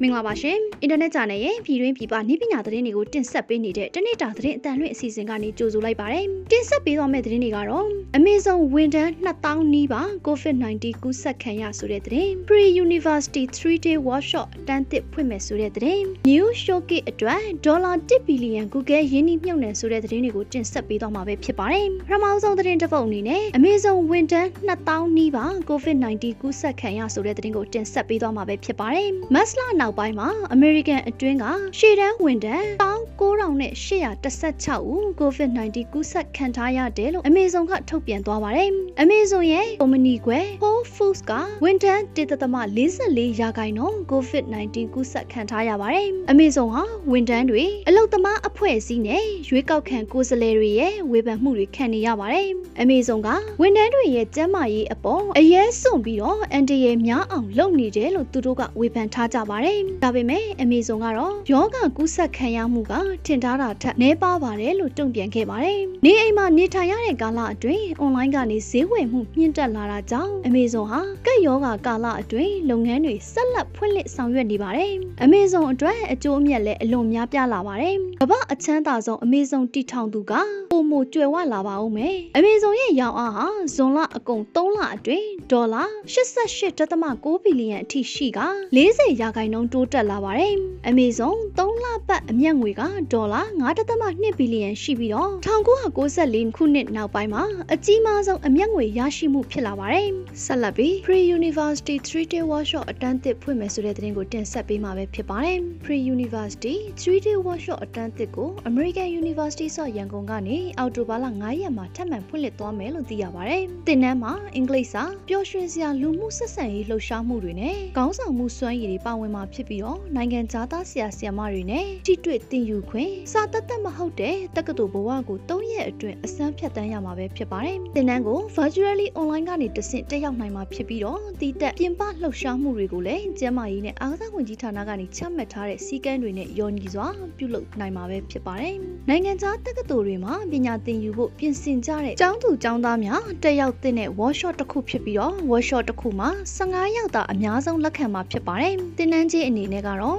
မင်္ဂလာပါရှင် အင်တာနက်ဂျာနယ်ရဲ့ပြည်တွင်းပြည်ပနည်းပညာသတင်းတွေကိုတင်ဆက်ပေးနေတဲ့တနေ့တာသတင်းအတန်လွင့်အစီအစဉ်ကနေကြိုဆိုလိုက်ပါတယ်တင်ဆက်ပေးသွားမယ့်သတင်းတွေကတော့ Amazon ဝန်ထမ်း2000နီးပါ COVID-19 ကူးစက်ခံရဆိုတဲ့သတင်း Pre University 3-day workshop အတန်းသစ်ဖွင့်မယ်ဆိုတဲ့သတင်း New Showcase အတွက်ဒေါ်လာ1ဘီလီယံ Google ရင်းနှီးမြှုပ်နှံဆိုတဲ့သတင်းတွေကိုတင်ဆက်ပေးသွားမှာပဲဖြစ်ပါတယ်ပထမဆုံးသတင်းတစ်ပုဒ်အနေနဲ့ Amazon ဝန်ထမ်း2000နီးပါ COVID-19 ကူးစက်ခံရဆိုတဲ့သတင်းကိုတင်ဆက်ပေးသွားမှာပဲဖြစ်ပါတယ်မတ်လနောက်ပိုင်းမှာအမေရိကန်အတွင်းကရှေ့တန်းဝန်ထမ်း19816ဦး COVID-19 ကူးစက်ခံထားရတယ်လို့ Amazon ကထုတ်ပြန်သွားပါတယ်။ Amazon ရဲ့ကုမ္ပဏီကွယ် Whole Foods ကဝန်ထမ်း1.44ရာခိုင်နှုန်း COVID-19 ကူးစက်ခံထားရပါတယ်။ Amazon ဟာဝန်ထမ်းတွေအလုပ်သမားအဖွဲ့အစည်းနဲ့ရွေးကောက်ခံကိုယ်စားလှယ်တွေရဲ့ဝေဖန်မှုတွေခံနေရပါတယ်။ Amazon ကဝန်ထမ်းတွေရဲ့ကျန်းမာရေးအပေါ်အရေးစွန့်ပြီးတော့အန်တရယ်များအောင်လုပ်နေတယ်လို့သူတို့ကဝေဖန်ထားကြပါတယ်။ဒါပေမဲ့ Amazon ကတော့ယောဂကူးစက်ခံရမှုကထင်ထားတာထက်နည်းပါးပါတယ်လို့တုံ့ပြန်ခဲ့ပါတယ်။နေအိမ်မှာနေထိုင်ရတဲ့ကာလအတွင်း online ကနေဈေးဝယ်မှုမြင့်တက်လာတာကြောင့် Amazon ဟာကက်ယောဂကာလအတွင်းလုပ်ငန်းတွေဆက်လက်ဖွင့်လှစ်ဆောင်ရွက်နေပါတယ်။ Amazon အတွက်အကျိုးအမြတ်လည်းအလွန်များပြားလာပါတယ်။ကမ္ဘာအချမ်းသာဆုံး Amazon တီထောင်သူကပုံမကြွယ်ဝလာပါဦးမယ်။ Amazon ရဲ့ရောင်းအားဟာဇွန်လအကုန်3လအတွင်းဒေါ်လာ88.6ဘီလီယံအထိရှိက40ရာခိုင်နှုန်းတိုးတက်လာပါတယ်။ Amazon 3လပတ်အမြတ်ငွေကဒေါ်လာ9.2ဘီလီယံရှိပြီးတော့1994ခုနှစ်နောက်ပိုင်းမှာအကြီးမားဆုံးအမြတ်ငွေရရှိမှုဖြစ်လာပါတယ်။ဆက်လက်ပြီး Pre University 3-day workshop အတန်းသစ်ဖွင့်မယ်ဆိုတဲ့သတင်းကိုတင်ဆက်ပေးမှာပဲဖြစ်ပါတယ်။ Pre University 3-day workshop အတန်းသစ်ကို American University ဆော့ရန်ကုန်ကနေအောက်တိုဘာလ9ရက်မှာထပ်မံဖွင့်လှစ်သွားမယ်လို့သိရပါတယ်။သင်တန်းမှာအင်္ဂလိပ်စာပျော်ရွှင်စရာလူမှုဆက်ဆံရေးလှုပ်ရှားမှုတွေနဲ့ခေါင်းဆောင်မှုစွမ်းရည်တွေပါဝင်မှာဖြစ်ပြီးတော့နိုင်ငံခြားသားဆရာဆရာမတွေနဲ့ထိတွေ့သင်ယူခွင့်စာတတ်တတ်မဟုတ်တဲ့တက္ကသိုလ်ဘဝကို၃ရက်အတွင်းအစမ်းဖြတ်တန်းရမှာပဲဖြစ်ပါတယ်။သင်တန်းကို virtually online ကနေတဆင့်တက်ရောက်နိုင်မှာဖြစ်ပြီးတော့တည်တက်ပြင်ပလှုပ်ရှားမှုတွေကိုလည်းကျန်းမာရေးနဲ့အားကစားဝန်ကြီးဌာနကနေချမှတ်ထားတဲ့စည်းကမ်းတွေနဲ့ရောညီစွာပြုလုပ်နိုင်မှာပဲဖြစ်ပါတယ်။နိုင်ငံခြားတက္ကသိုလ်တွေမှာပညာသင်ယူဖို့ပြင်ဆင်ကြတဲ့ကျောင်းသူကျောင်းသားများတက်ရောက်တဲ့ workshop တစ်ခုဖြစ်ပြီးတော့ workshop တစ်ခုမှာ15ရောက်တာအများဆုံးလက်ခံမှာဖြစ်ပါတယ်။သင်တန်းကြီးအနေနဲ့ကတော့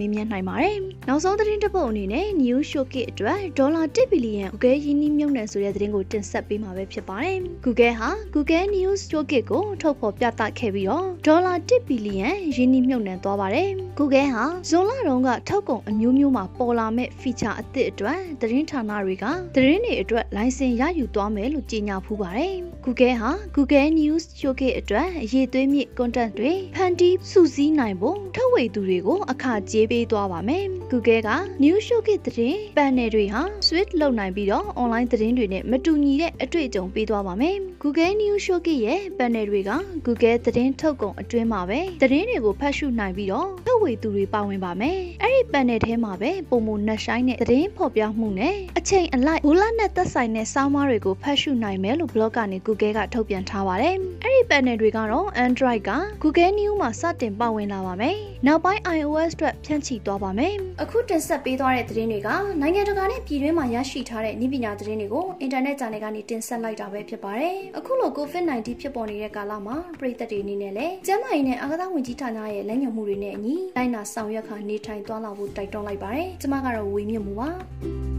မေးမြန်းနိုင်ပါတယ်။နောက်ဆုံးသတင်းတစ်ပုဒ်အနေနဲ့ New Showcase အတွက်ဒေါ်လာ1ဘီလီယံ Google ရင်းနှီးမြှုပ်နှံဆိုတဲ့သတင်းကိုတင်ဆက်ပေးမှာပဲဖြစ်ပါတယ်။ Google ဟာ Google News Showcase ကိုထုတ်ဖော်ပြသခဲ့ပြီးတော့ဒေါ်လာ1ဘီလီယံရင်းနှီးမြှုပ်နှံသွားပါတယ်။ Google ဟာဇွန်လတုန်းကထုတ်ကုန်အမျိုးမျိုးမှာပေါ်လာမဲ့ feature အသစ်အတွက်သတင်းဌာနတွေကသတင်းတွေအတွက်လိုင်စင်ရယူသွားမယ်လို့ကြေညာဖူးပါတယ်။ Google ဟာ Google News Showcase အတွက်အရေးသွေးမြင့် content တွေဖန်တီးစုစည်းနိုင်ဖို့ထုတ်ဝေသူတွေကိုအခကြေးပေးသွားပါမယ်။ Google က News Showcase သတင်း panel တွေဟာ switch လုပ်နိုင်ပြီးတော့ online သတင်းတွေနဲ့မတူညီတဲ့အတွေ့အကြုံပေးသွားပါမယ်။ Google News Showcase ရဲ့ panel တွေက Google သတင်းထုတ်ကုန်အတွင်းမှာပဲသတင်းတွေကိုဖတ်ရှုနိုင်ပြီးတော့ထုတ်ဝေသူတွေပါဝင်ပါမယ်။အဲ့ဒီ panel ထဲမှာပဲပုံမနှက်ဆိုင်တဲ့သတင်းဖော်ပြမှုနဲ့အချိန်အလိုက်ဘူလာနဲ့သက်ဆိုင်တဲ့စောင်းမားတွေကိုဖတ်ရှုနိုင်မယ်လို့ blog ကနေ Google ကထုတ်ပြန်ထားပါတယ်။အဲ့ဒီ panel တွေကတော့ Android က Google News မှာစတင်ပါဝင်လာပါမယ်။နောက်ပိုင်း iOS အတွက်ဖြန့်ချိသွားပါမယ်။အခုတင်ဆက်ပေးသွားတဲ့သတင်းတွေကနိုင်ငံတကာနဲ့ပြည်တွင်းမှာရရှိထားတဲ့နည်းပညာသတင်းတွေကိုအင်တာနက်ဂျာနယ်ကနေတင်ဆက်လိုက်တာပဲဖြစ်ပါတယ်။အခုလို COVID-19 ဖြစ်ပေါ်နေတဲ့ကာလမှာပြည်သက်တွေအနေနဲ့လည်းကျန်းမာရေးနဲ့အာကစားဝန်ကြီးဌာနရဲ့လမ်းညွှန်မှုတွေနဲ့အညီလိုက်နာဆောင်ရွက်ခါနေထိုင်သွားလာဖို့တိုက်တွန်းလိုက်ပါတယ်။ကျွန်မကတော့ဝေမြင့်မှုပါ။